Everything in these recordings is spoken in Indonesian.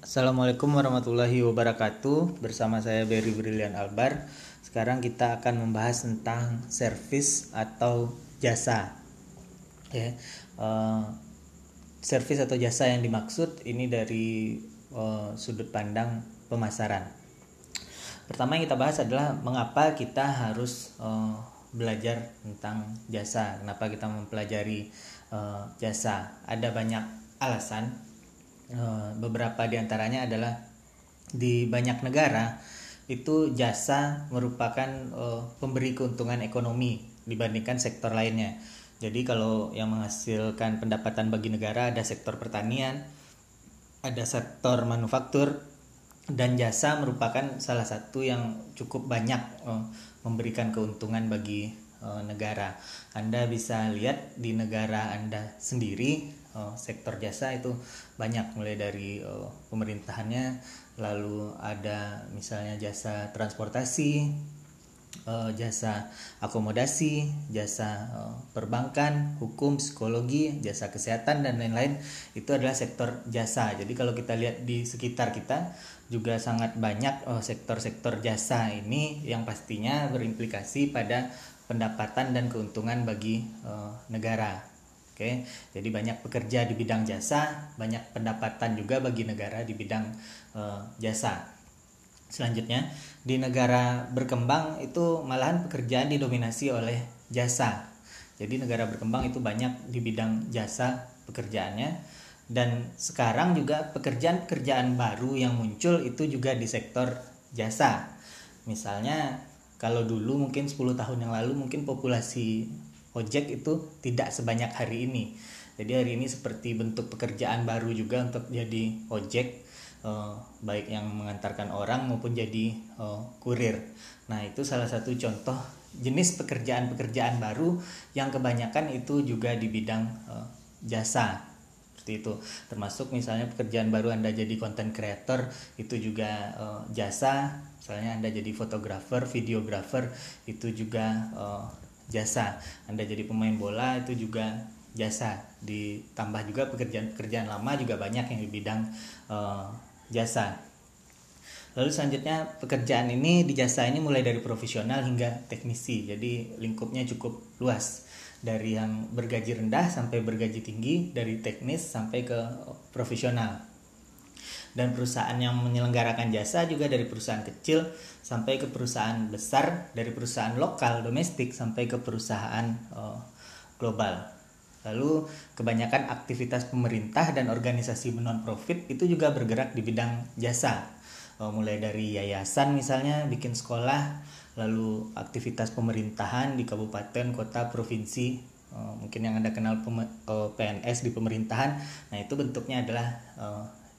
Assalamualaikum warahmatullahi wabarakatuh. Bersama saya Berry Brilian Albar. Sekarang kita akan membahas tentang servis atau jasa. Ya, uh, servis atau jasa yang dimaksud ini dari uh, sudut pandang pemasaran. Pertama yang kita bahas adalah mengapa kita harus uh, belajar tentang jasa. Kenapa kita mempelajari uh, jasa? Ada banyak alasan beberapa di antaranya adalah di banyak negara itu jasa merupakan uh, pemberi keuntungan ekonomi dibandingkan sektor lainnya. Jadi kalau yang menghasilkan pendapatan bagi negara ada sektor pertanian, ada sektor manufaktur dan jasa merupakan salah satu yang cukup banyak uh, memberikan keuntungan bagi uh, negara. Anda bisa lihat di negara Anda sendiri uh, sektor jasa itu banyak mulai dari uh, pemerintahannya lalu ada misalnya jasa transportasi uh, jasa akomodasi jasa uh, perbankan hukum psikologi jasa kesehatan dan lain-lain. Itu adalah sektor jasa. Jadi kalau kita lihat di sekitar kita juga sangat banyak sektor-sektor uh, jasa ini yang pastinya berimplikasi pada pendapatan dan keuntungan bagi uh, negara Oke, jadi banyak pekerja di bidang jasa, banyak pendapatan juga bagi negara di bidang uh, jasa. Selanjutnya, di negara berkembang itu malahan pekerjaan didominasi oleh jasa. Jadi negara berkembang itu banyak di bidang jasa pekerjaannya dan sekarang juga pekerjaan-pekerjaan baru yang muncul itu juga di sektor jasa. Misalnya kalau dulu mungkin 10 tahun yang lalu mungkin populasi ojek itu tidak sebanyak hari ini. Jadi hari ini seperti bentuk pekerjaan baru juga untuk jadi ojek uh, baik yang mengantarkan orang maupun jadi uh, kurir. Nah, itu salah satu contoh jenis pekerjaan-pekerjaan baru yang kebanyakan itu juga di bidang uh, jasa. Seperti itu. Termasuk misalnya pekerjaan baru Anda jadi content creator itu juga jasa. Misalnya Anda jadi fotografer, videografer itu juga jasa. Anda jadi pemain bola itu juga jasa. Ditambah juga pekerjaan-pekerjaan lama juga banyak yang di bidang uh, jasa. Lalu selanjutnya pekerjaan ini di jasa ini mulai dari profesional hingga teknisi. Jadi lingkupnya cukup luas. Dari yang bergaji rendah sampai bergaji tinggi dari teknis sampai ke profesional dan perusahaan yang menyelenggarakan jasa juga dari perusahaan kecil sampai ke perusahaan besar dari perusahaan lokal domestik sampai ke perusahaan uh, global. Lalu kebanyakan aktivitas pemerintah dan organisasi non profit itu juga bergerak di bidang jasa. Uh, mulai dari yayasan misalnya bikin sekolah, lalu aktivitas pemerintahan di kabupaten, kota, provinsi, uh, mungkin yang Anda kenal PNS di pemerintahan. Nah, itu bentuknya adalah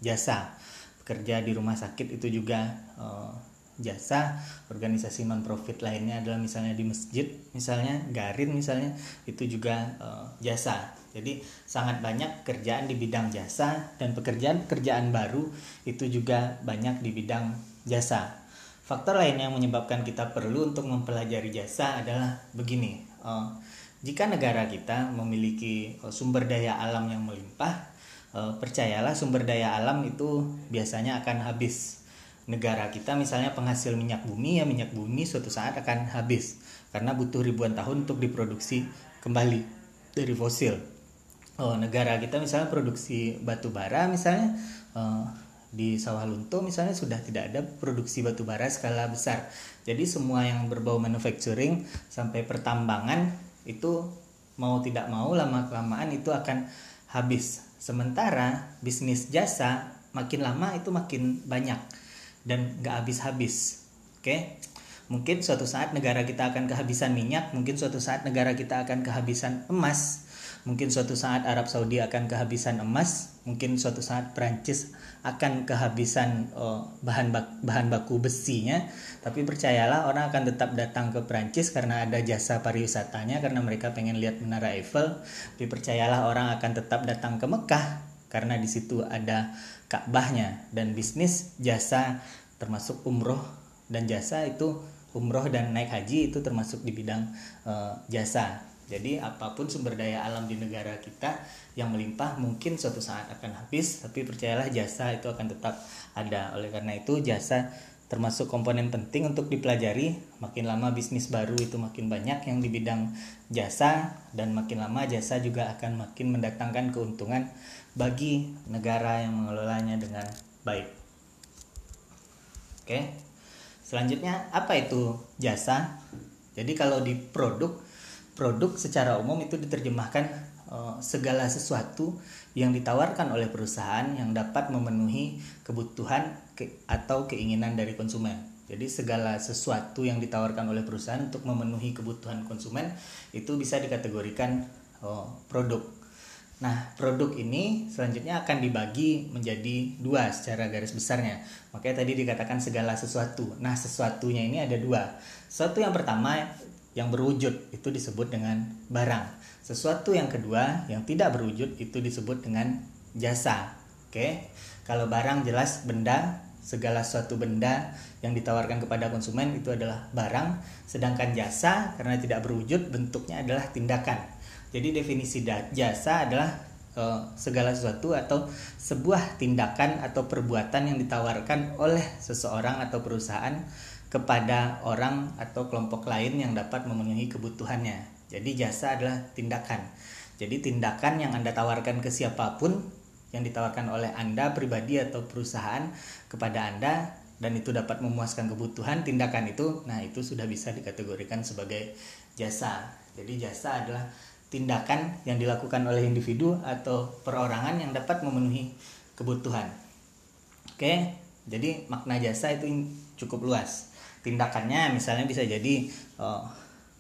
jasa. Kerja di rumah sakit itu juga uh, jasa. Organisasi non profit lainnya adalah misalnya di masjid misalnya garin misalnya itu juga uh, jasa. Jadi sangat banyak kerjaan di bidang jasa dan pekerjaan-pekerjaan baru itu juga banyak di bidang jasa. Faktor lain yang menyebabkan kita perlu untuk mempelajari jasa adalah begini uh, jika negara kita memiliki sumber daya alam yang melimpah uh, percayalah sumber daya alam itu biasanya akan habis. Negara kita misalnya penghasil minyak bumi ya minyak bumi suatu saat akan habis. Karena butuh ribuan tahun untuk diproduksi kembali dari fosil. Oh, negara kita misalnya produksi batu bara misalnya uh, di sawah lunto misalnya sudah tidak ada produksi batu bara skala besar. Jadi semua yang berbau manufacturing sampai pertambangan itu mau tidak mau lama kelamaan itu akan habis Sementara bisnis jasa makin lama itu makin banyak dan gak habis-habis. Oke, mungkin suatu saat negara kita akan kehabisan minyak, mungkin suatu saat negara kita akan kehabisan emas, mungkin suatu saat Arab Saudi akan kehabisan emas, mungkin suatu saat Prancis akan kehabisan uh, bahan bak bahan baku besinya, tapi percayalah orang akan tetap datang ke Prancis karena ada jasa pariwisatanya karena mereka pengen lihat Menara Eiffel. Tapi percayalah orang akan tetap datang ke Mekah karena di situ ada Ka'bahnya. Dan bisnis jasa termasuk umroh dan jasa itu umroh dan naik haji itu termasuk di bidang uh, jasa Jadi apa pun sumber daya alam di negara kita yang melimpah mungkin suatu saat akan habis, tapi percayalah jasa itu akan tetap ada. Oleh karena itu jasa termasuk komponen penting untuk dipelajari. Makin lama bisnis baru itu makin banyak yang di bidang jasa dan makin lama jasa juga akan makin mendatangkan keuntungan bagi negara yang mengelolanya dengan baik. Oke. Selanjutnya apa itu jasa? Jadi kalau di produk produk secara umum itu diterjemahkan uh, segala sesuatu yang ditawarkan oleh perusahaan yang dapat memenuhi kebutuhan ke, atau keinginan dari konsumen. Jadi segala sesuatu yang ditawarkan oleh perusahaan untuk memenuhi kebutuhan konsumen itu bisa dikategorikan uh, produk. Nah, produk ini selanjutnya akan dibagi menjadi dua secara garis besarnya. Makanya tadi dikatakan segala sesuatu. Nah, sesuatunya ini ada dua. Sesuatu yang pertama yang berwujud itu disebut dengan barang. Sesuatu yang kedua yang tidak berwujud itu disebut dengan jasa. Oke. Kalau barang jelas benda, segala suatu benda yang ditawarkan kepada konsumen itu adalah barang, sedangkan jasa karena tidak berwujud bentuknya adalah tindakan. Jadi definisi jasa adalah uh, segala sesuatu atau sebuah tindakan atau perbuatan yang ditawarkan oleh seseorang atau perusahaan kepada orang atau kelompok lain yang dapat memenuhi kebutuhannya. Jadi jasa adalah tindakan. Jadi tindakan yang Anda tawarkan ke siapa pun yang ditawarkan oleh Anda pribadi atau perusahaan kepada Anda dan itu dapat memuaskan kebutuhan tindakan itu, nah itu sudah bisa dikategorikan sebagai jasa. Jadi jasa adalah tindakan yang dilakukan oleh individu atau perorangan yang dapat memenuhi kebutuhan. Oke, jadi makna jasa itu cukup luas tindakannya misalnya bisa jadi uh,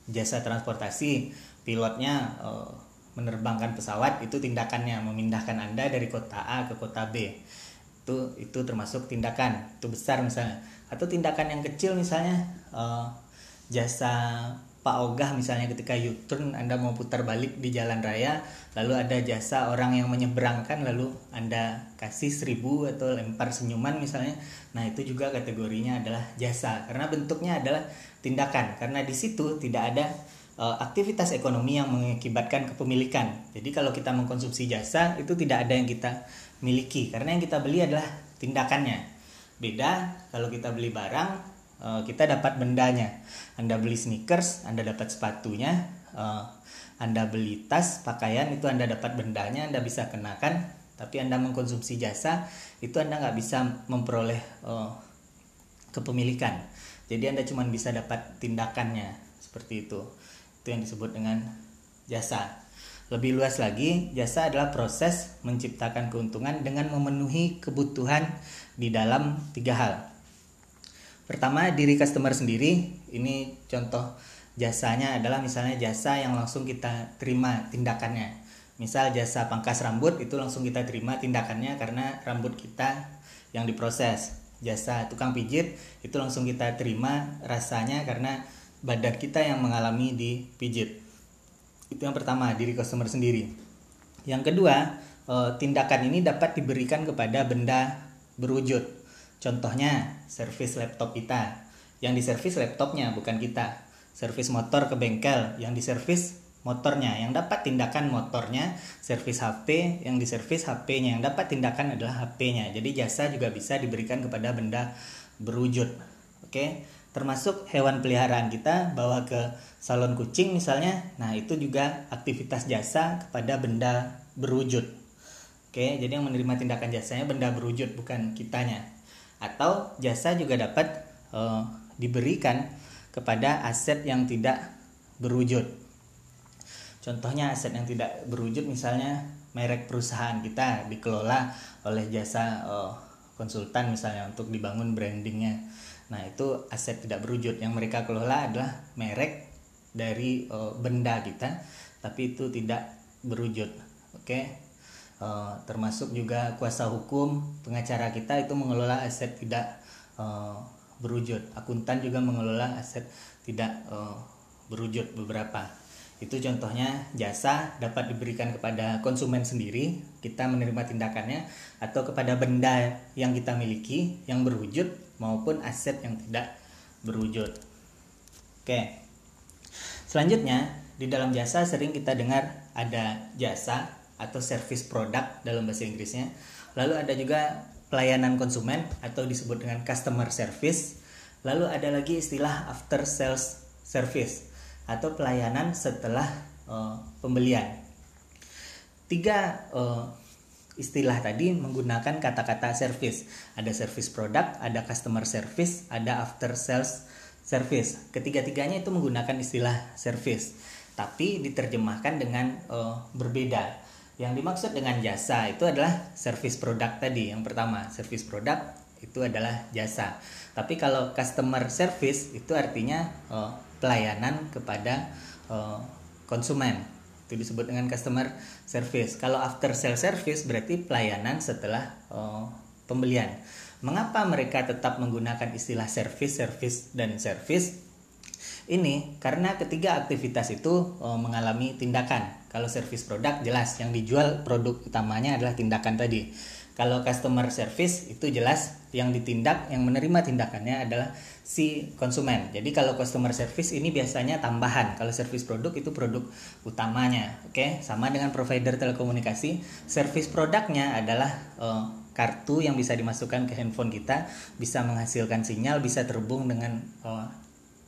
jasa transportasi pilotnya uh, menerbangkan pesawat itu tindakannya memindahkan anda dari kota A ke kota B. Itu itu termasuk tindakan itu besar misalnya. Atau tindakan yang kecil misalnya uh, jasa Pak Ogah misalnya ketika U-turn Anda mau putar balik di jalan raya lalu ada jasa orang yang menyeberangkan lalu Anda kasih seribu atau lempar senyuman misalnya. Nah itu juga kategorinya adalah jasa. Karena bentuknya adalah tindakan. Karena di situ tidak ada uh, aktivitas ekonomi yang mengakibatkan kepemilikan. Jadi kalau kita mengkonsumsi jasa itu tidak ada yang kita miliki. Karena yang kita beli adalah tindakannya. Beda kalau kita beli barang uh, kita dapat bendanya. Anda beli sneakers, Anda dapat sepatunya. Uh, anda beli tas, pakaian itu Anda dapat bendanya, Anda bisa kenakan. Tapi Anda mengkonsumsi jasa, itu Anda nggak bisa memperoleh uh, kepemilikan. Jadi Anda cuma bisa dapat tindakannya seperti itu. Itu yang disebut dengan jasa. Lebih luas lagi, jasa adalah proses menciptakan keuntungan dengan memenuhi kebutuhan di dalam tiga hal. Pertama diri customer sendiri, ini contoh jasanya adalah misalnya jasa yang langsung kita terima tindakannya. Misal jasa pangkas rambut itu langsung kita terima tindakannya karena rambut kita yang diproses. Jasa tukang pijit itu langsung kita terima rasanya karena badan kita yang mengalami dipijit. Itu yang pertama, diri customer sendiri. Yang kedua, eh, tindakan ini dapat diberikan kepada benda berwujud Contohnya, servis laptop kita. Yang diservis laptopnya bukan kita. Servis motor ke bengkel, yang diservis motornya. Yang dapat tindakan motornya, servis HP, yang diservis HP-nya. Yang dapat tindakan adalah HP-nya. Jadi jasa juga bisa diberikan kepada benda berwujud. Oke, termasuk hewan peliharaan kita bawa ke salon kucing misalnya. Nah, itu juga aktivitas jasa kepada benda berwujud. Oke, jadi yang menerima tindakan jasanya benda berwujud bukan kitanya atau jasa juga dapat uh, diberikan kepada aset yang tidak berwujud. Contohnya aset yang tidak berwujud misalnya merek perusahaan kita dikelola oleh jasa uh, konsultan misalnya untuk dibangun brandingnya. Nah itu aset tidak berwujud yang mereka kelola adalah merek dari uh, benda kita, tapi itu tidak berwujud. Oke. Uh, termasuk juga kuasa hukum pengacara kita itu mengelola aset tidak uh, berwujud. Akuntan juga mengelola aset tidak uh, berwujud beberapa. Itu contohnya jasa dapat diberikan kepada konsumen sendiri kita menerima tindakannya atau kepada benda yang kita miliki yang berwujud maupun aset yang tidak berwujud. Oke. Selanjutnya di dalam jasa sering kita dengar ada jasa atau service product dalam bahasa Inggrisnya. Lalu ada juga pelayanan konsumen atau disebut dengan customer service. Lalu ada lagi istilah after sales service atau pelayanan setelah uh, pembelian. Tiga uh, istilah tadi menggunakan kata-kata service. Ada service product, ada customer service, ada after sales service. Ketiga-tiganya itu menggunakan istilah service, tapi diterjemahkan dengan uh, berbeda. Yang dimaksud dengan jasa itu adalah service product tadi. Yang pertama, service product itu adalah jasa. Tapi kalau customer service itu artinya uh, pelayanan kepada uh, konsumen. Itu disebut dengan customer service. Kalau after sales service berarti pelayanan setelah uh, pembelian. Mengapa mereka tetap menggunakan istilah service, service, dan service? Ini karena ketiga aktivitas itu oh, mengalami tindakan. Kalau service produk jelas yang dijual produk utamanya adalah tindakan tadi. Kalau customer service itu jelas yang ditindak, yang menerima tindakannya adalah si konsumen. Jadi kalau customer service ini biasanya tambahan. Kalau service produk itu produk utamanya. Oke, sama dengan provider telekomunikasi, service produknya adalah uh, kartu yang bisa dimasukkan ke handphone kita bisa menghasilkan sinyal bisa terhubung dengan uh,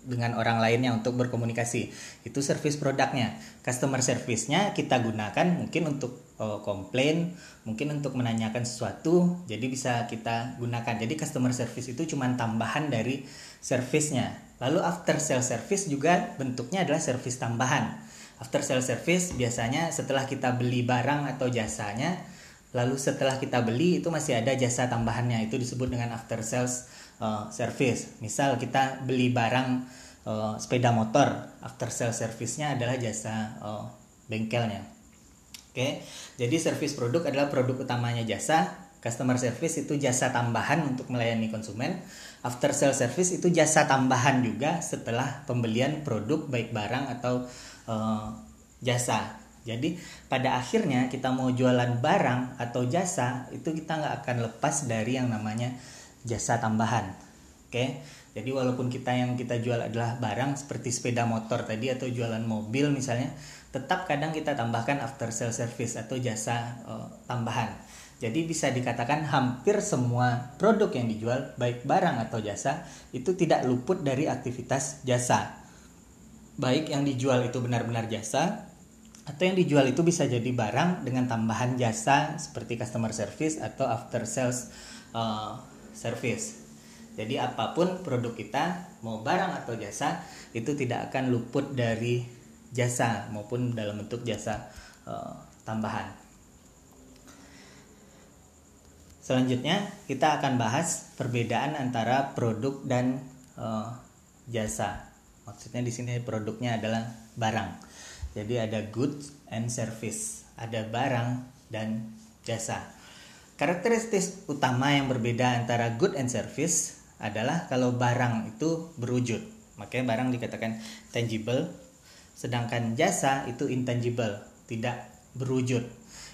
dengan orang lainnya untuk berkomunikasi. Itu service produknya. Customer service-nya kita gunakan mungkin untuk uh, komplain mungkin untuk menanyakan sesuatu jadi bisa kita gunakan. Jadi customer service itu cuma tambahan dari service-nya. Lalu after sales service juga bentuknya adalah service tambahan. After sales service biasanya setelah kita beli barang atau jasanya Lalu setelah kita beli itu masih ada jasa tambahannya itu disebut dengan after sales uh, service. Misal kita beli barang uh, sepeda motor, after sales service-nya adalah jasa uh, bengkelnya. Oke. Jadi service produk adalah produk utamanya jasa, customer service itu jasa tambahan untuk melayani konsumen. After sales service itu jasa tambahan juga setelah pembelian produk baik barang atau uh, jasa jadi pada akhirnya kita mau jualan barang atau jasa itu kita nggak akan lepas dari yang namanya jasa tambahan. Oke, jadi walaupun kita yang kita jual adalah barang seperti sepeda motor tadi atau jualan mobil misalnya, tetap kadang kita tambahkan after sale service atau jasa uh, tambahan. Jadi bisa dikatakan hampir semua produk yang dijual baik barang atau jasa itu tidak luput dari aktivitas jasa. Baik yang dijual itu benar-benar jasa atau yang dijual itu bisa jadi barang dengan tambahan jasa seperti customer service atau after sales uh, service. Jadi apa pun produk kita, mau barang atau jasa, itu tidak akan luput dari jasa maupun dalam bentuk jasa uh, tambahan. Selanjutnya kita akan bahas perbedaan antara produk dan uh, jasa. Maksudnya di sini produknya adalah barang. Jadi ada goods and service, ada barang dan jasa. Karakteristik utama yang berbeda antara good and service adalah kalau barang itu berwujud. Makanya barang dikatakan tangible, sedangkan jasa itu intangible, tidak berwujud.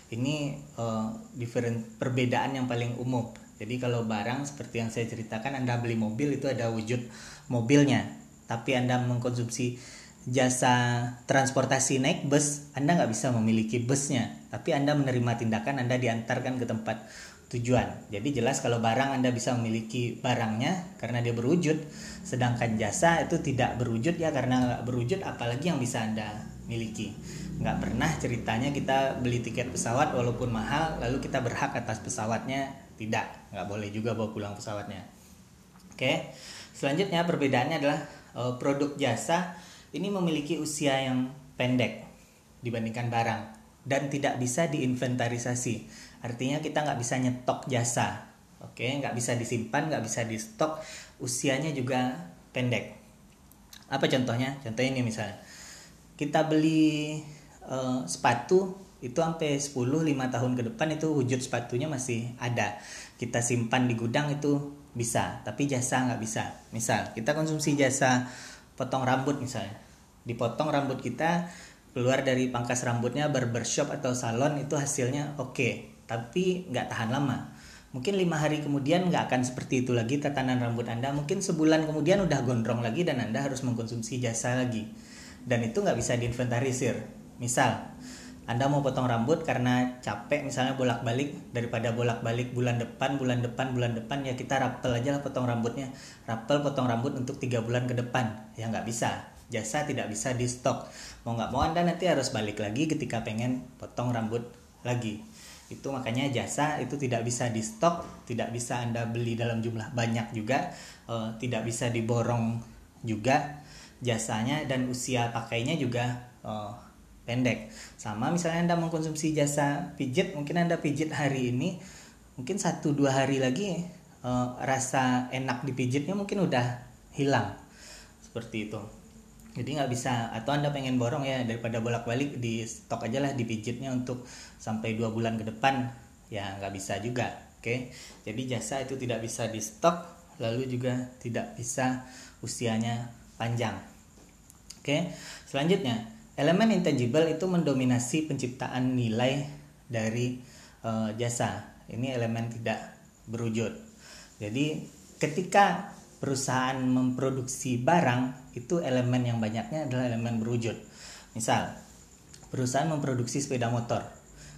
Ini uh, different perbedaan yang paling umum. Jadi kalau barang seperti yang saya ceritakan Anda beli mobil itu ada wujud mobilnya, tapi Anda mengkonsumsi jasa transportasi naik bus, Anda nggak bisa memiliki busnya, tapi Anda menerima tindakan Anda diantarkan ke tempat tujuan. Jadi jelas kalau barang Anda bisa memiliki barangnya karena dia berwujud, sedangkan jasa itu tidak berwujud ya karena nggak berwujud, apalagi yang bisa Anda miliki. Nggak pernah ceritanya kita beli tiket pesawat walaupun mahal, lalu kita berhak atas pesawatnya, tidak, nggak boleh juga bawa pulang pesawatnya. Oke, selanjutnya perbedaannya adalah eh, produk jasa ini memiliki usia yang pendek dibandingkan barang dan tidak bisa diinventarisasi. Artinya kita nggak bisa nyetok jasa, oke, nggak bisa disimpan, nggak bisa di stok. Usianya juga pendek. Apa contohnya? Contohnya ini misalnya, kita beli uh, sepatu itu sampai 10 5 tahun ke depan itu wujud sepatunya masih ada. Kita simpan di gudang itu bisa, tapi jasa nggak bisa. Misal kita konsumsi jasa potong rambut misalnya. Dipotong rambut kita keluar dari pangkas rambutnya barbershop atau salon itu hasilnya oke. Okay, tapi nggak tahan lama. Mungkin lima hari kemudian nggak akan seperti itu lagi tatanan rambut anda. Mungkin sebulan kemudian udah gondrong lagi dan anda harus mengkonsumsi jasa lagi. Dan itu nggak bisa diinventarisir. Misal anda mau potong rambut karena capek misalnya bolak-balik daripada bolak-balik bulan depan, bulan depan, bulan depan ya kita rapel aja lah potong rambutnya. Rapel potong rambut untuk tiga bulan ke depan. Ya nggak bisa. Jasa tidak bisa di stok. Mau nggak mau Anda nanti harus balik lagi ketika pengen potong rambut lagi. Itu makanya jasa itu tidak bisa di stok, tidak bisa Anda beli dalam jumlah banyak juga, uh, tidak bisa diborong juga jasanya dan usia pakainya juga uh, pendek. Sama misalnya anda mengkonsumsi jasa pijit mungkin anda pijit hari ini mungkin satu dua hari lagi uh, rasa enak dipijitnya mungkin udah hilang. Seperti itu. Jadi nggak bisa atau anda pengen borong ya daripada bolak balik di stok aja lah dipijitnya untuk sampai dua bulan ke depan ya nggak bisa juga oke? Jadi jasa itu tidak bisa di stok lalu juga tidak bisa usianya panjang oke? Selanjutnya Elemen intangible itu mendominasi penciptaan nilai dari uh, jasa. Ini elemen tidak berwujud. Jadi ketika perusahaan memproduksi barang itu elemen yang banyaknya adalah elemen berwujud. Misal perusahaan memproduksi sepeda motor.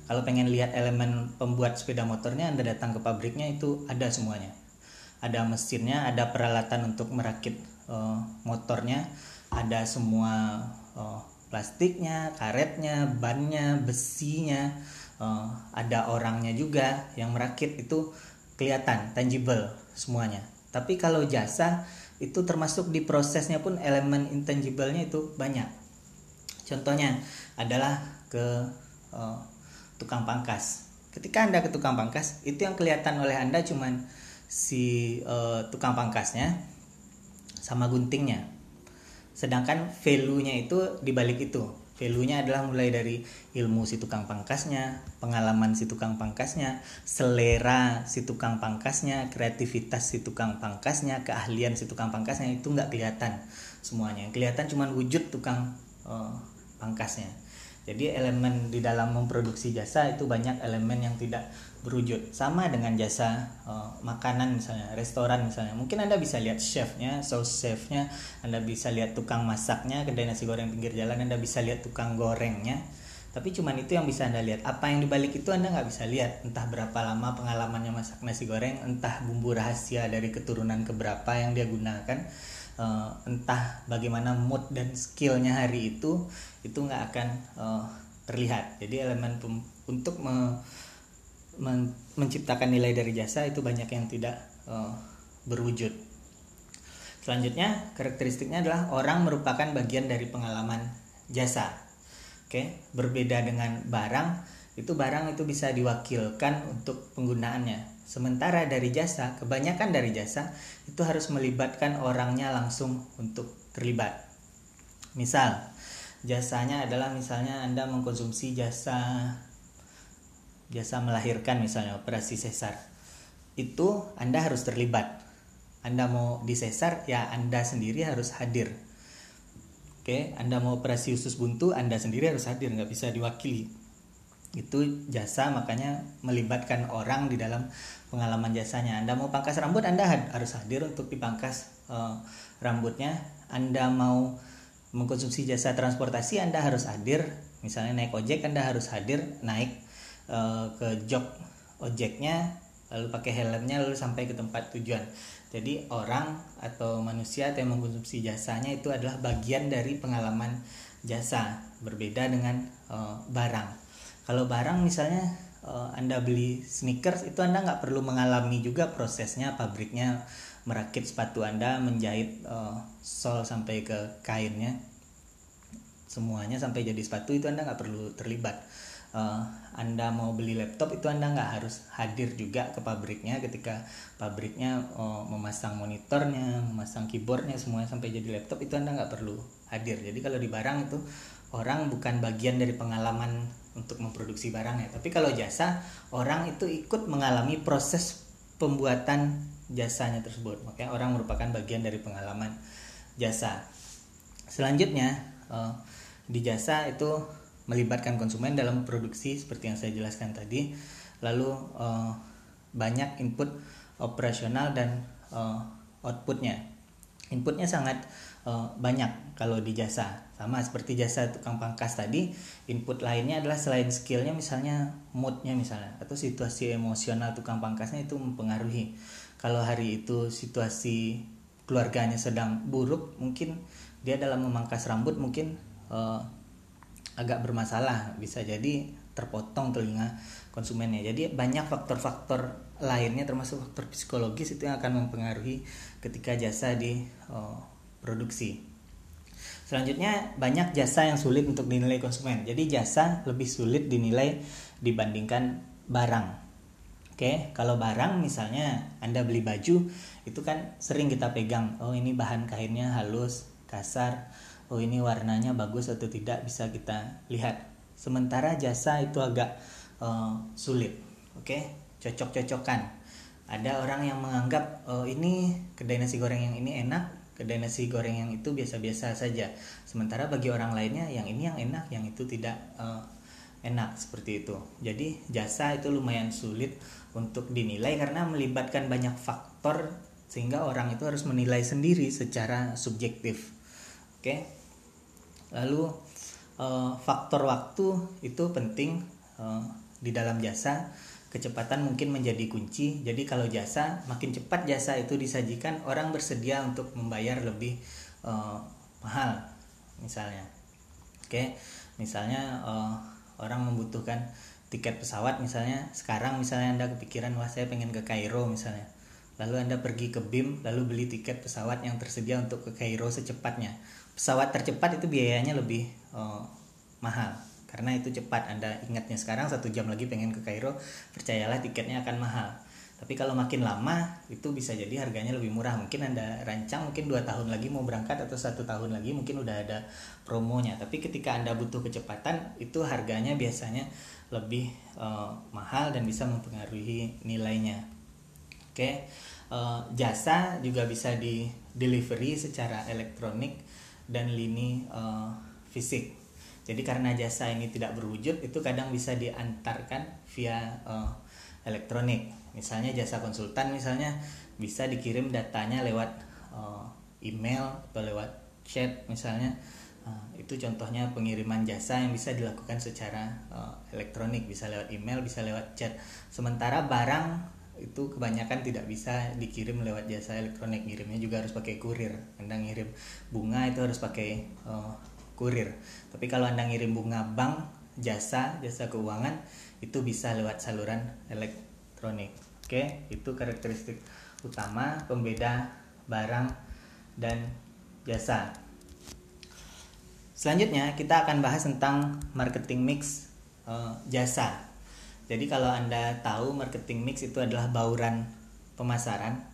Kalau pengen lihat elemen pembuat sepeda motornya, Anda datang ke pabriknya itu ada semuanya. Ada mesinnya, ada peralatan untuk merakit uh, motornya, ada semua uh, plastiknya, karetnya, bannya, besinya, uh, ada orangnya juga yang merakit itu kelihatan tangible semuanya. Tapi kalau jasa itu termasuk di prosesnya pun elemen intangible-nya itu banyak. Contohnya adalah ke uh, tukang pangkas. Ketika Anda ke tukang pangkas, itu yang kelihatan oleh Anda cuman si uh, tukang pangkasnya sama guntingnya sedangkan value-nya itu dibalik itu value-nya adalah mulai dari ilmu si tukang pangkasnya, pengalaman si tukang pangkasnya, selera si tukang pangkasnya, kreativitas si tukang pangkasnya, keahlian si tukang pangkasnya itu nggak kelihatan semuanya. Kelihatan cuma wujud tukang uh, pangkasnya. Jadi elemen di dalam memproduksi jasa itu banyak elemen yang tidak berwujud. Sama dengan jasa uh, makanan misalnya, restoran misalnya. Mungkin Anda bisa lihat chefnya, sauce chefnya, Anda bisa lihat tukang masaknya, kedai nasi goreng pinggir jalan, Anda bisa lihat tukang gorengnya. Tapi cuman itu yang bisa Anda lihat. Apa yang dibalik itu Anda nggak bisa lihat. Entah berapa lama pengalamannya masak nasi goreng, entah bumbu rahasia dari keturunan keberapa yang dia gunakan uh, entah bagaimana mood dan skillnya hari itu itu nggak akan uh, terlihat jadi elemen untuk me men menciptakan nilai dari jasa itu banyak yang tidak uh, berwujud. Selanjutnya karakteristiknya adalah orang merupakan bagian dari pengalaman jasa. Oke berbeda dengan barang itu barang itu bisa diwakilkan untuk penggunaannya. Sementara dari jasa, kebanyakan dari jasa itu harus melibatkan orangnya langsung untuk terlibat. Misal, jasanya adalah misalnya Anda mengkonsumsi jasa jasa melahirkan misalnya operasi sesar. Itu Anda harus terlibat. Anda mau disesar ya Anda sendiri harus hadir. Oke, Anda mau operasi usus buntu, Anda sendiri harus hadir, nggak bisa diwakili itu jasa makanya melibatkan orang di dalam pengalaman jasanya Anda mau pangkas rambut Anda harus hadir untuk dipangkas uh, rambutnya Anda mau mengkonsumsi jasa transportasi Anda harus hadir misalnya naik ojek Anda harus hadir naik uh, ke jok ojeknya lalu pakai helmnya lalu sampai ke tempat tujuan. Jadi orang atau manusia yang mengkonsumsi jasanya itu adalah bagian dari pengalaman jasa berbeda dengan uh, barang. Kalau barang misalnya uh, anda beli sneakers itu anda nggak perlu mengalami juga prosesnya pabriknya merakit sepatu anda menjahit uh, sol sampai ke kainnya semuanya sampai jadi sepatu itu anda nggak perlu terlibat uh, anda mau beli laptop itu anda nggak harus hadir juga ke pabriknya ketika pabriknya uh, memasang monitornya memasang keyboardnya semuanya sampai jadi laptop itu anda nggak perlu hadir jadi kalau di barang itu orang bukan bagian dari pengalaman untuk memproduksi barangnya. Tapi kalau jasa, orang itu ikut mengalami proses pembuatan jasanya tersebut. Makanya orang merupakan bagian dari pengalaman jasa. Selanjutnya, eh, di jasa itu melibatkan konsumen dalam produksi seperti yang saya jelaskan tadi. Lalu eh, banyak input operasional dan eh, outputnya. inputnya sangat uh, banyak kalau di jasa sama seperti jasa tukang pangkas tadi input lainnya adalah selain skillnya misalnya moodnya misalnya atau situasi emosional tukang pangkasnya itu mempengaruhi kalau hari itu situasi keluarganya sedang buruk mungkin dia dalam memangkas rambut mungkin uh, agak bermasalah bisa jadi terpotong telinga konsumennya jadi banyak faktor-faktor lainnya termasuk faktor psikologis itu yang akan mempengaruhi ketika jasa di uh, produksi Selanjutnya banyak jasa yang sulit untuk dinilai konsumen. Jadi jasa lebih sulit dinilai dibandingkan barang. Oke, kalau barang misalnya Anda beli baju, itu kan sering kita pegang. Oh, ini bahan kainnya halus, kasar. Oh, ini warnanya bagus atau tidak bisa kita lihat. Sementara jasa itu agak uh, sulit. Oke, cocok-cocokan. Ada orang yang menganggap oh ini kedai nasi goreng yang ini enak, kedai nasi goreng yang itu biasa-biasa saja sementara bagi orang lainnya yang ini yang enak yang itu tidak uh, enak seperti itu jadi jasa itu lumayan sulit untuk dinilai karena melibatkan banyak faktor sehingga orang itu harus menilai sendiri secara subjektif oke lalu uh, faktor waktu itu penting uh, di dalam jasa kecepatan mungkin menjadi kunci. Jadi kalau jasa, makin cepat jasa itu disajikan, orang bersedia untuk membayar lebih uh, mahal, misalnya. Oke, misalnya uh, orang membutuhkan tiket pesawat, misalnya sekarang misalnya anda kepikiran wah saya pengen ke Kairo misalnya, lalu anda pergi ke BIM, lalu beli tiket pesawat yang tersedia untuk ke Kairo secepatnya. Pesawat tercepat itu biayanya lebih uh, mahal. Karena itu cepat. Anda ingatnya sekarang satu jam lagi pengen ke Kairo percayalah tiketnya akan mahal. Tapi kalau makin lama itu bisa jadi harganya lebih murah. Mungkin anda rancang mungkin dua tahun lagi mau berangkat atau satu tahun lagi mungkin udah ada promonya. Tapi ketika anda butuh kecepatan itu harganya biasanya lebih uh, mahal dan bisa mempengaruhi nilainya. Oke? Uh, jasa juga bisa di delivery secara elektronik dan lini uh, fisik jadi karena jasa ini tidak berwujud itu kadang bisa diantarkan via uh, elektronik. Misalnya jasa konsultan misalnya bisa dikirim datanya lewat uh, email atau lewat chat misalnya. Uh, itu contohnya pengiriman jasa yang bisa dilakukan secara uh, elektronik, bisa lewat email, bisa lewat chat. Sementara barang itu kebanyakan tidak bisa dikirim lewat jasa elektronik, ngirimnya juga harus pakai kurir. Anda ngirim bunga itu harus pakai uh, kurir. Tapi kalau Anda ngirim bunga bank, jasa, jasa keuangan itu bisa lewat saluran elektronik. Oke, itu karakteristik utama pembeda barang dan jasa. Selanjutnya kita akan bahas tentang marketing mix uh, jasa. Jadi kalau Anda tahu marketing mix itu adalah bauran pemasaran.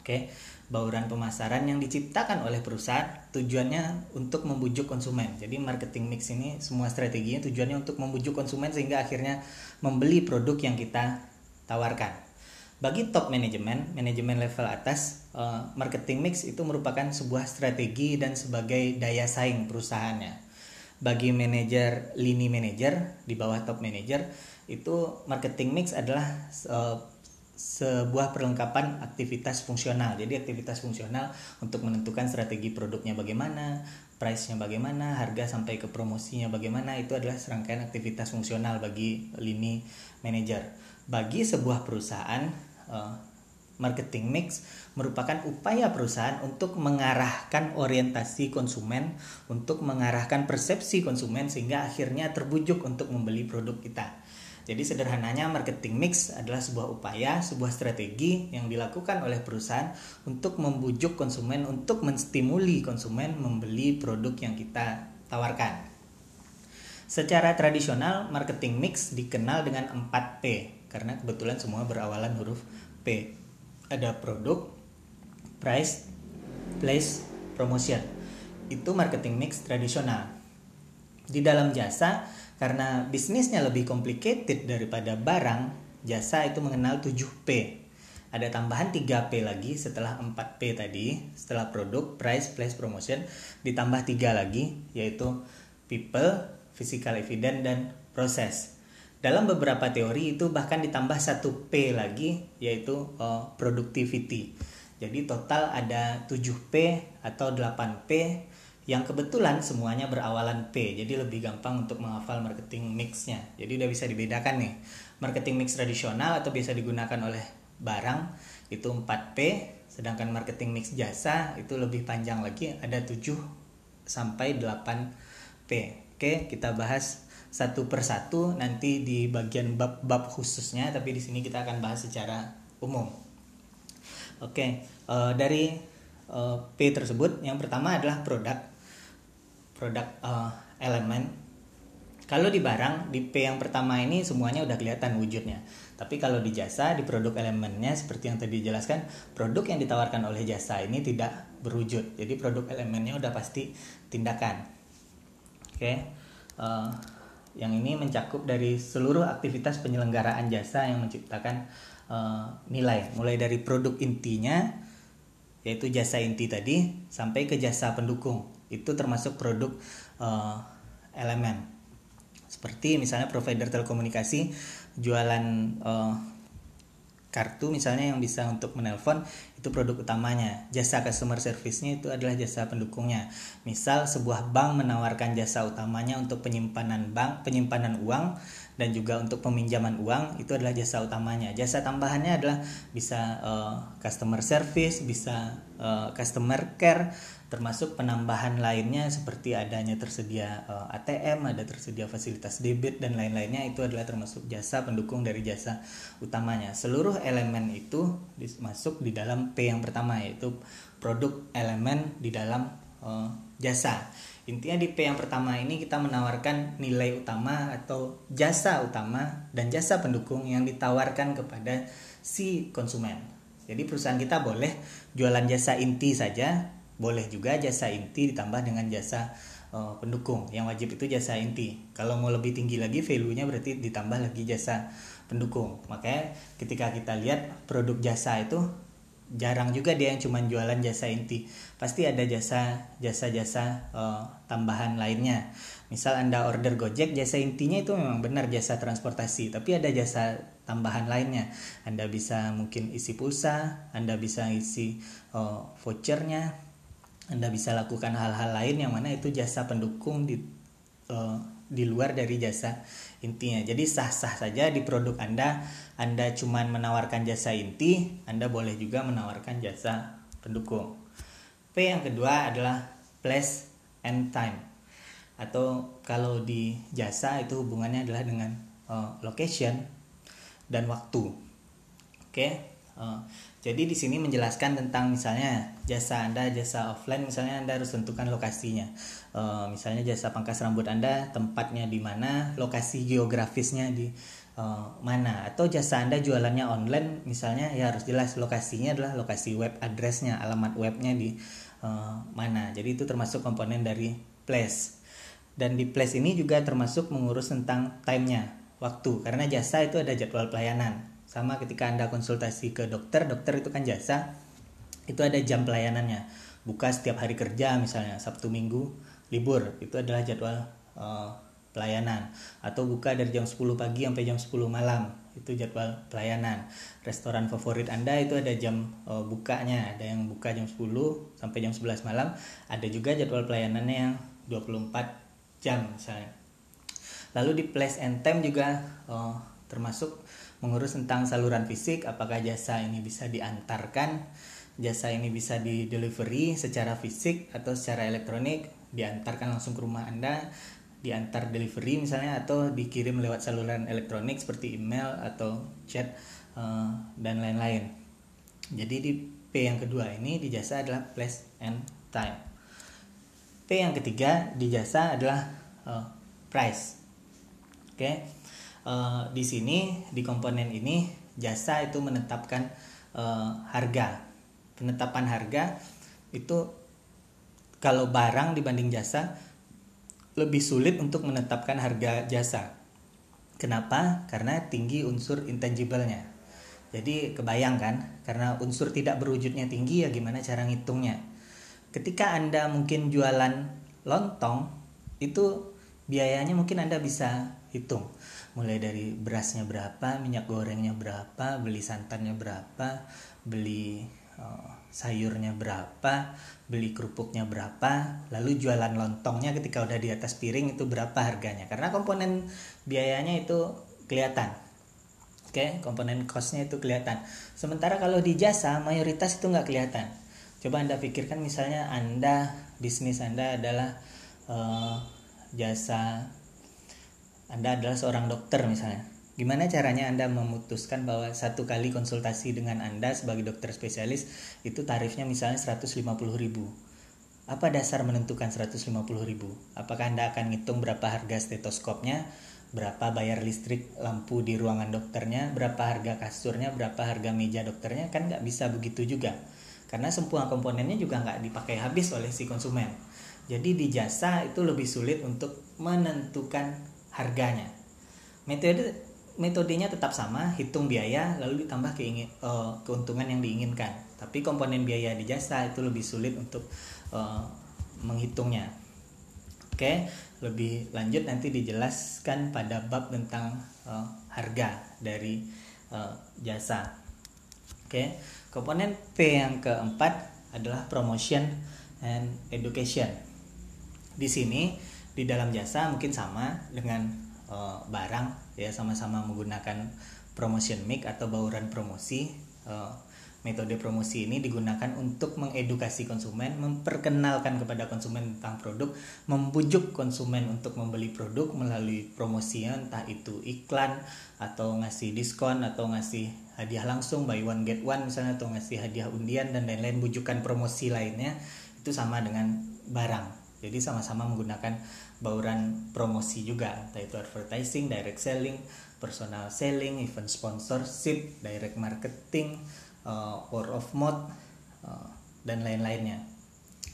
Oke bauran pemasaran yang diciptakan oleh perusahaan tujuannya untuk membujuk konsumen. Jadi marketing mix ini semua strateginya tujuannya untuk membujuk konsumen sehingga akhirnya membeli produk yang kita tawarkan. Bagi top manajemen, manajemen level atas, eh, marketing mix itu merupakan sebuah strategi dan sebagai daya saing perusahaannya. Bagi manajer lini manajer di bawah top manager itu marketing mix adalah eh, sebuah perlengkapan aktivitas fungsional. Jadi aktivitas fungsional untuk menentukan strategi produknya bagaimana, price-nya bagaimana, harga sampai ke promosinya bagaimana, itu adalah serangkaian aktivitas fungsional bagi lini manager. Bagi sebuah perusahaan, eh, marketing mix merupakan upaya perusahaan untuk mengarahkan orientasi konsumen, untuk mengarahkan persepsi konsumen sehingga akhirnya terbujuk untuk membeli produk kita. Jadi sederhananya marketing mix adalah sebuah upaya, sebuah strategi yang dilakukan oleh perusahaan untuk membujuk konsumen untuk menstimuli konsumen membeli produk yang kita tawarkan. Secara tradisional marketing mix dikenal dengan 4P karena kebetulan semua berawalan huruf P. Ada produk, price, place, promotion. Itu marketing mix tradisional. Di dalam jasa karena bisnisnya lebih complicated daripada barang, jasa itu mengenal 7P. Ada tambahan 3P lagi setelah 4P tadi, setelah produk, price, place, promotion, ditambah 3 lagi, yaitu people, physical evidence, dan proses. Dalam beberapa teori itu bahkan ditambah 1P lagi, yaitu uh, productivity. Jadi total ada 7P atau 8P yang kebetulan semuanya berawalan P. Jadi lebih gampang untuk menghafal marketing mixnya. Jadi udah bisa dibedakan nih. Marketing mix tradisional atau biasa digunakan oleh barang itu 4P, sedangkan marketing mix jasa itu lebih panjang lagi ada 7 sampai 8P. Oke, kita bahas satu persatu nanti di bagian bab-bab khususnya tapi di sini kita akan bahas secara umum. Oke, uh, dari uh, P tersebut yang pertama adalah produk produk uh, elemen. Kalau di barang di P yang pertama ini semuanya udah kelihatan wujudnya. Tapi kalau di jasa di produk elemennya seperti yang tadi dijelaskan, produk yang ditawarkan oleh jasa ini tidak berwujud. Jadi produk elemennya udah pasti tindakan. Oke. Uh, yang ini mencakup dari seluruh aktivitas penyelenggaraan jasa yang menciptakan uh, nilai mulai dari produk intinya yaitu jasa inti tadi sampai ke jasa pendukung itu termasuk produk uh, elemen. Seperti misalnya provider telekomunikasi jualan uh, kartu misalnya yang bisa untuk menelpon itu produk utamanya. Jasa customer service-nya itu adalah jasa pendukungnya. Misal sebuah bank menawarkan jasa utamanya untuk penyimpanan bank penyimpanan uang dan juga untuk peminjaman uang itu adalah jasa utamanya. Jasa tambahannya adalah bisa uh, customer service bisa uh, customer care termasuk penambahan lainnya seperti adanya tersedia uh, eh, ATM, ada tersedia fasilitas debit dan lain-lainnya itu adalah termasuk jasa pendukung dari jasa utamanya. Seluruh elemen itu masuk di dalam P yang pertama yaitu produk elemen di dalam uh, jasa. Intinya di P yang pertama ini kita menawarkan nilai utama atau jasa utama dan jasa pendukung yang ditawarkan kepada si konsumen. Jadi perusahaan kita boleh jualan jasa inti saja boleh juga jasa inti ditambah dengan jasa uh, pendukung. Yang wajib itu jasa inti. Kalau mau lebih tinggi lagi value-nya berarti ditambah lagi jasa pendukung. Makanya ketika kita lihat produk jasa itu jarang juga dia yang cuma jualan jasa inti. Pasti ada jasa jasa jasa uh, tambahan lainnya. Misal anda order gojek jasa intinya itu memang benar jasa transportasi tapi ada jasa tambahan lainnya. Anda bisa mungkin isi pulsa anda bisa isi uh, vouchernya anda bisa lakukan hal-hal lain yang mana itu jasa pendukung di uh, di luar dari jasa intinya. Jadi sah-sah saja di produk Anda, Anda cuma menawarkan jasa inti, Anda boleh juga menawarkan jasa pendukung. P yang kedua adalah place and time. Atau kalau di jasa itu hubungannya adalah dengan uh, location dan waktu. Oke. Okay? Uh, jadi di sini menjelaskan tentang misalnya jasa Anda jasa offline misalnya Anda harus tentukan lokasinya. E, misalnya jasa pangkas rambut Anda tempatnya di mana, lokasi geografisnya di e, mana atau jasa Anda jualannya online misalnya ya harus jelas lokasinya adalah lokasi web addressnya, alamat webnya di e, mana. Jadi itu termasuk komponen dari place. Dan di place ini juga termasuk mengurus tentang time-nya, waktu karena jasa itu ada jadwal pelayanan sama ketika anda konsultasi ke dokter dokter itu kan jasa itu ada jam pelayanannya. Buka setiap hari kerja misalnya sabtu minggu libur. Itu adalah jadwal uh, pelayanan. Atau buka dari jam 10 pagi sampai jam 10 malam. Itu jadwal pelayanan. Restoran favorit anda itu ada jam uh, bukanya. Ada yang buka jam 10 sampai jam 11 malam. Ada juga jadwal pelayanannya yang 24 jam misalnya. Lalu di place and time juga uh, termasuk mengurus tentang saluran fisik apakah jasa ini bisa diantarkan jasa ini bisa di delivery secara fisik atau secara elektronik diantarkan langsung ke rumah anda diantar delivery misalnya atau dikirim lewat saluran elektronik seperti email atau chat uh, dan lain-lain. Jadi di P yang kedua ini di jasa adalah place and time. P yang ketiga di jasa adalah uh, price. Oke? okay? Uh, di sini di komponen ini jasa itu menetapkan uh, harga. Penetapan harga itu kalau barang dibanding jasa lebih sulit untuk menetapkan harga jasa. Kenapa? Karena tinggi unsur intangible-nya. Jadi kebayang kan? Karena unsur tidak berwujudnya tinggi ya gimana cara ngitungnya? Ketika anda mungkin jualan lontong itu biayanya mungkin anda bisa hitung mulai dari berasnya berapa minyak gorengnya berapa beli santannya berapa beli uh, sayurnya berapa beli kerupuknya berapa lalu jualan lontongnya ketika udah di atas piring itu berapa harganya. Karena komponen biayanya itu kelihatan. Oke okay? komponen costnya itu kelihatan. Sementara kalau di jasa mayoritas itu nggak kelihatan. Coba anda pikirkan misalnya anda bisnis anda adalah uh, jasa anda adalah seorang dokter misalnya Gimana caranya Anda memutuskan bahwa satu kali konsultasi dengan Anda sebagai dokter spesialis itu tarifnya misalnya 150 ribu? Apa dasar menentukan 150 ribu? Apakah Anda akan ngitung berapa harga stetoskopnya, berapa bayar listrik lampu di ruangan dokternya, berapa harga kasurnya, berapa harga meja dokternya? Kan nggak bisa begitu juga. Karena semua komponennya juga nggak dipakai habis oleh si konsumen. Jadi di jasa itu lebih sulit untuk menentukan harganya. Metode metodenya tetap sama, hitung biaya lalu ditambah keingin, uh, keuntungan yang diinginkan. Tapi komponen biaya di jasa itu lebih sulit untuk uh, menghitungnya. Oke, lebih lanjut nanti dijelaskan pada bab tentang uh, harga dari uh, jasa. Oke, komponen P yang keempat adalah promotion and education. Di sini di dalam jasa mungkin sama dengan uh, barang ya sama-sama menggunakan promotion mic atau bauran promosi uh, metode promosi ini digunakan untuk mengedukasi konsumen, memperkenalkan kepada konsumen tentang produk, membujuk konsumen untuk membeli produk melalui promosi entah itu iklan atau ngasih diskon atau ngasih hadiah langsung buy one get one misalnya atau ngasih hadiah undian dan lain-lain bujukan promosi lainnya itu sama dengan barang. Jadi sama-sama menggunakan bauran promosi juga entah itu advertising, direct selling, personal selling, event sponsorship, direct marketing, uh, word of mouth uh, dan lain-lainnya.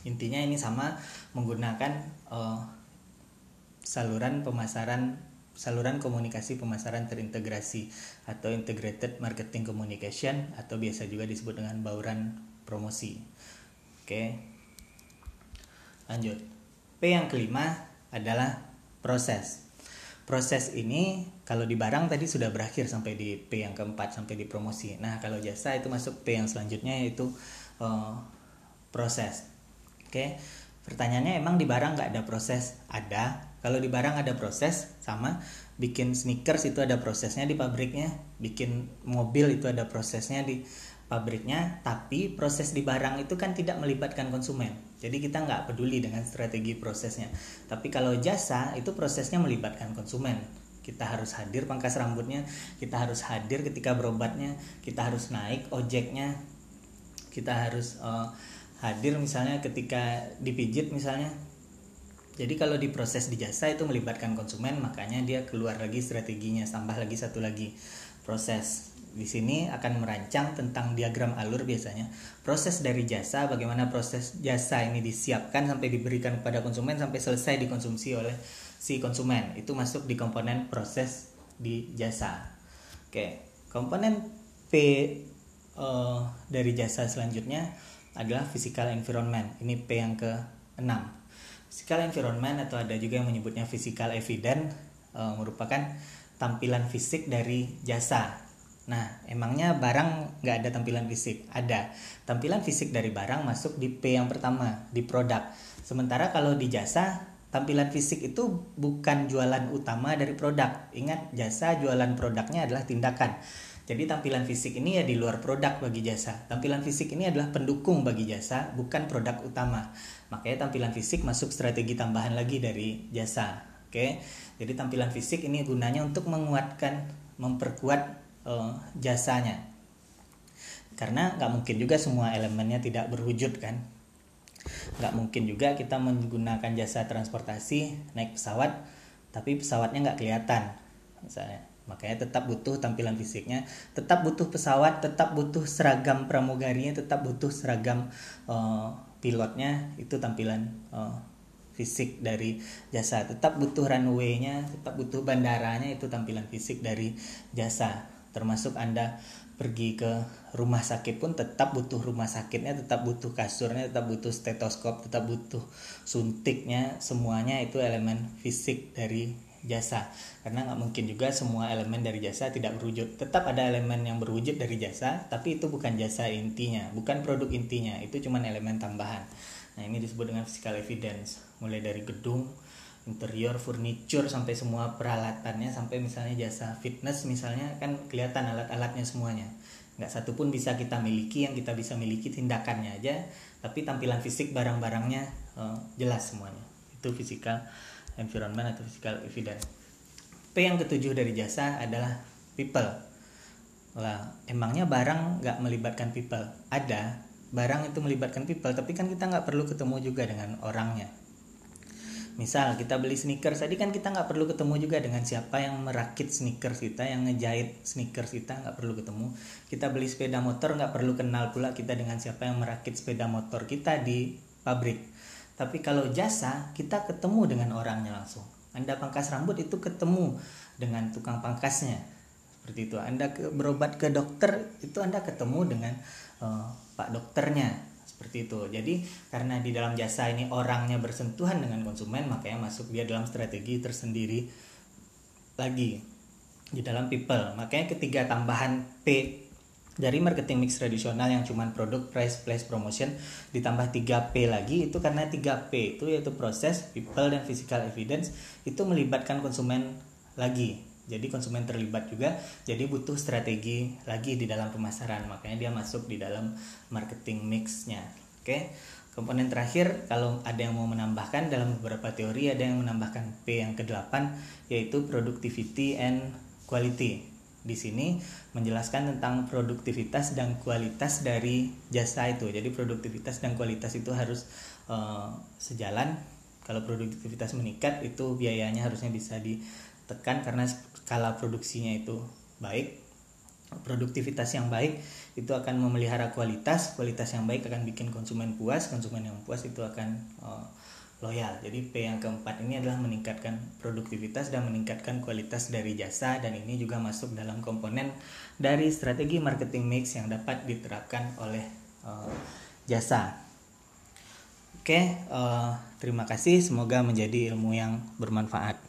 Intinya ini sama menggunakan uh, saluran pemasaran saluran komunikasi pemasaran terintegrasi atau integrated marketing communication atau biasa juga disebut dengan bauran promosi. Oke. Lanjut. P yang kelima adalah proses. Proses ini kalau di barang tadi sudah berakhir sampai di P yang keempat sampai di promosi. Nah kalau jasa itu masuk P yang selanjutnya yaitu uh, proses. Oke, pertanyaannya emang di barang nggak ada proses? Ada. Kalau di barang ada proses sama bikin sneakers itu ada prosesnya di pabriknya, bikin mobil itu ada prosesnya di pabriknya, tapi proses di barang itu kan tidak melibatkan konsumen. Jadi kita nggak peduli dengan strategi prosesnya. Tapi kalau jasa itu prosesnya melibatkan konsumen. Kita harus hadir pangkas rambutnya, kita harus hadir ketika berobatnya, kita harus naik ojeknya, kita harus uh, hadir misalnya ketika dipijit misalnya. Jadi kalau di proses di jasa itu melibatkan konsumen, makanya dia keluar lagi strateginya, tambah lagi satu lagi proses di sini akan merancang tentang diagram alur biasanya. Proses dari jasa bagaimana proses jasa ini disiapkan sampai diberikan kepada konsumen sampai selesai dikonsumsi oleh si konsumen. Itu masuk di komponen proses di jasa. Oke komponen P uh, dari jasa selanjutnya adalah physical environment. Ini P yang ke 6 physical environment atau ada juga yang menyebutnya physical evidence uh, merupakan tampilan fisik dari jasa Nah, emangnya barang nggak ada tampilan fisik? Ada. Tampilan fisik dari barang masuk di P yang pertama, di produk. Sementara kalau di jasa, tampilan fisik itu bukan jualan utama dari produk. Ingat, jasa jualan produknya adalah tindakan. Jadi tampilan fisik ini ya di luar produk bagi jasa. Tampilan fisik ini adalah pendukung bagi jasa, bukan produk utama. Makanya tampilan fisik masuk strategi tambahan lagi dari jasa. Oke. Jadi tampilan fisik ini gunanya untuk menguatkan, memperkuat uh, jasanya. Karena nggak mungkin juga semua elemennya tidak berwujud kan? Nggak mungkin juga kita menggunakan jasa transportasi naik pesawat tapi pesawatnya nggak kelihatan misalnya. Makanya tetap butuh tampilan fisiknya tetap butuh pesawat tetap butuh seragam pramugarinya tetap butuh seragam uh, pilotnya. Itu tampilan uh, fisik dari jasa. Tetap butuh runway-nya tetap butuh bandaranya itu tampilan fisik dari jasa termasuk Anda pergi ke rumah sakit pun tetap butuh rumah sakitnya, tetap butuh kasurnya, tetap butuh stetoskop, tetap butuh suntiknya, semuanya itu elemen fisik dari jasa. Karena nggak mungkin juga semua elemen dari jasa tidak berwujud. Tetap ada elemen yang berwujud dari jasa tapi itu bukan jasa intinya bukan produk intinya. Itu cuma elemen tambahan. Nah ini disebut dengan physical evidence. Mulai dari gedung interior furniture sampai semua peralatannya sampai misalnya jasa fitness misalnya kan kelihatan alat-alatnya semuanya nggak satu pun bisa kita miliki yang kita bisa miliki tindakannya aja tapi tampilan fisik barang-barangnya uh, jelas semuanya itu physical environment atau physical evidence. P yang ketujuh dari jasa adalah people. Lah, emangnya barang nggak melibatkan people? Ada, barang itu melibatkan people, tapi kan kita nggak perlu ketemu juga dengan orangnya. Misal kita beli sneakers, tadi kan kita nggak perlu ketemu juga dengan siapa yang merakit sneakers kita, yang ngejahit sneakers kita nggak perlu ketemu. Kita beli sepeda motor nggak perlu kenal pula kita dengan siapa yang merakit sepeda motor kita di pabrik tapi kalau jasa, kita ketemu dengan orangnya langsung. Anda pangkas rambut itu ketemu dengan tukang pangkasnya. Seperti itu. Anda berobat ke dokter, itu Anda ketemu dengan uh, Pak dokternya. Seperti itu. Jadi karena di dalam jasa ini orangnya bersentuhan dengan konsumen, makanya masuk dia dalam strategi tersendiri lagi di dalam people. Makanya ketiga tambahan P dari marketing mix tradisional yang cuma produk price place promotion ditambah 3P lagi itu karena 3P itu yaitu proses people dan physical evidence itu melibatkan konsumen lagi jadi konsumen terlibat juga jadi butuh strategi lagi di dalam pemasaran makanya dia masuk di dalam marketing mixnya oke komponen terakhir kalau ada yang mau menambahkan dalam beberapa teori ada yang menambahkan P yang ke-8 yaitu productivity and quality di sini menjelaskan tentang produktivitas dan kualitas dari jasa itu. Jadi produktivitas dan kualitas itu harus uh, sejalan. Kalau produktivitas meningkat itu biayanya harusnya bisa ditekan karena skala produksinya itu baik. Produktivitas yang baik itu akan memelihara kualitas, kualitas yang baik akan bikin konsumen puas, konsumen yang puas itu akan uh, loyal. Jadi P yang keempat ini adalah meningkatkan produktivitas dan meningkatkan kualitas dari jasa dan ini juga masuk dalam komponen dari strategi marketing mix yang dapat diterapkan oleh uh, jasa. Oke, uh, terima kasih. Semoga menjadi ilmu yang bermanfaat.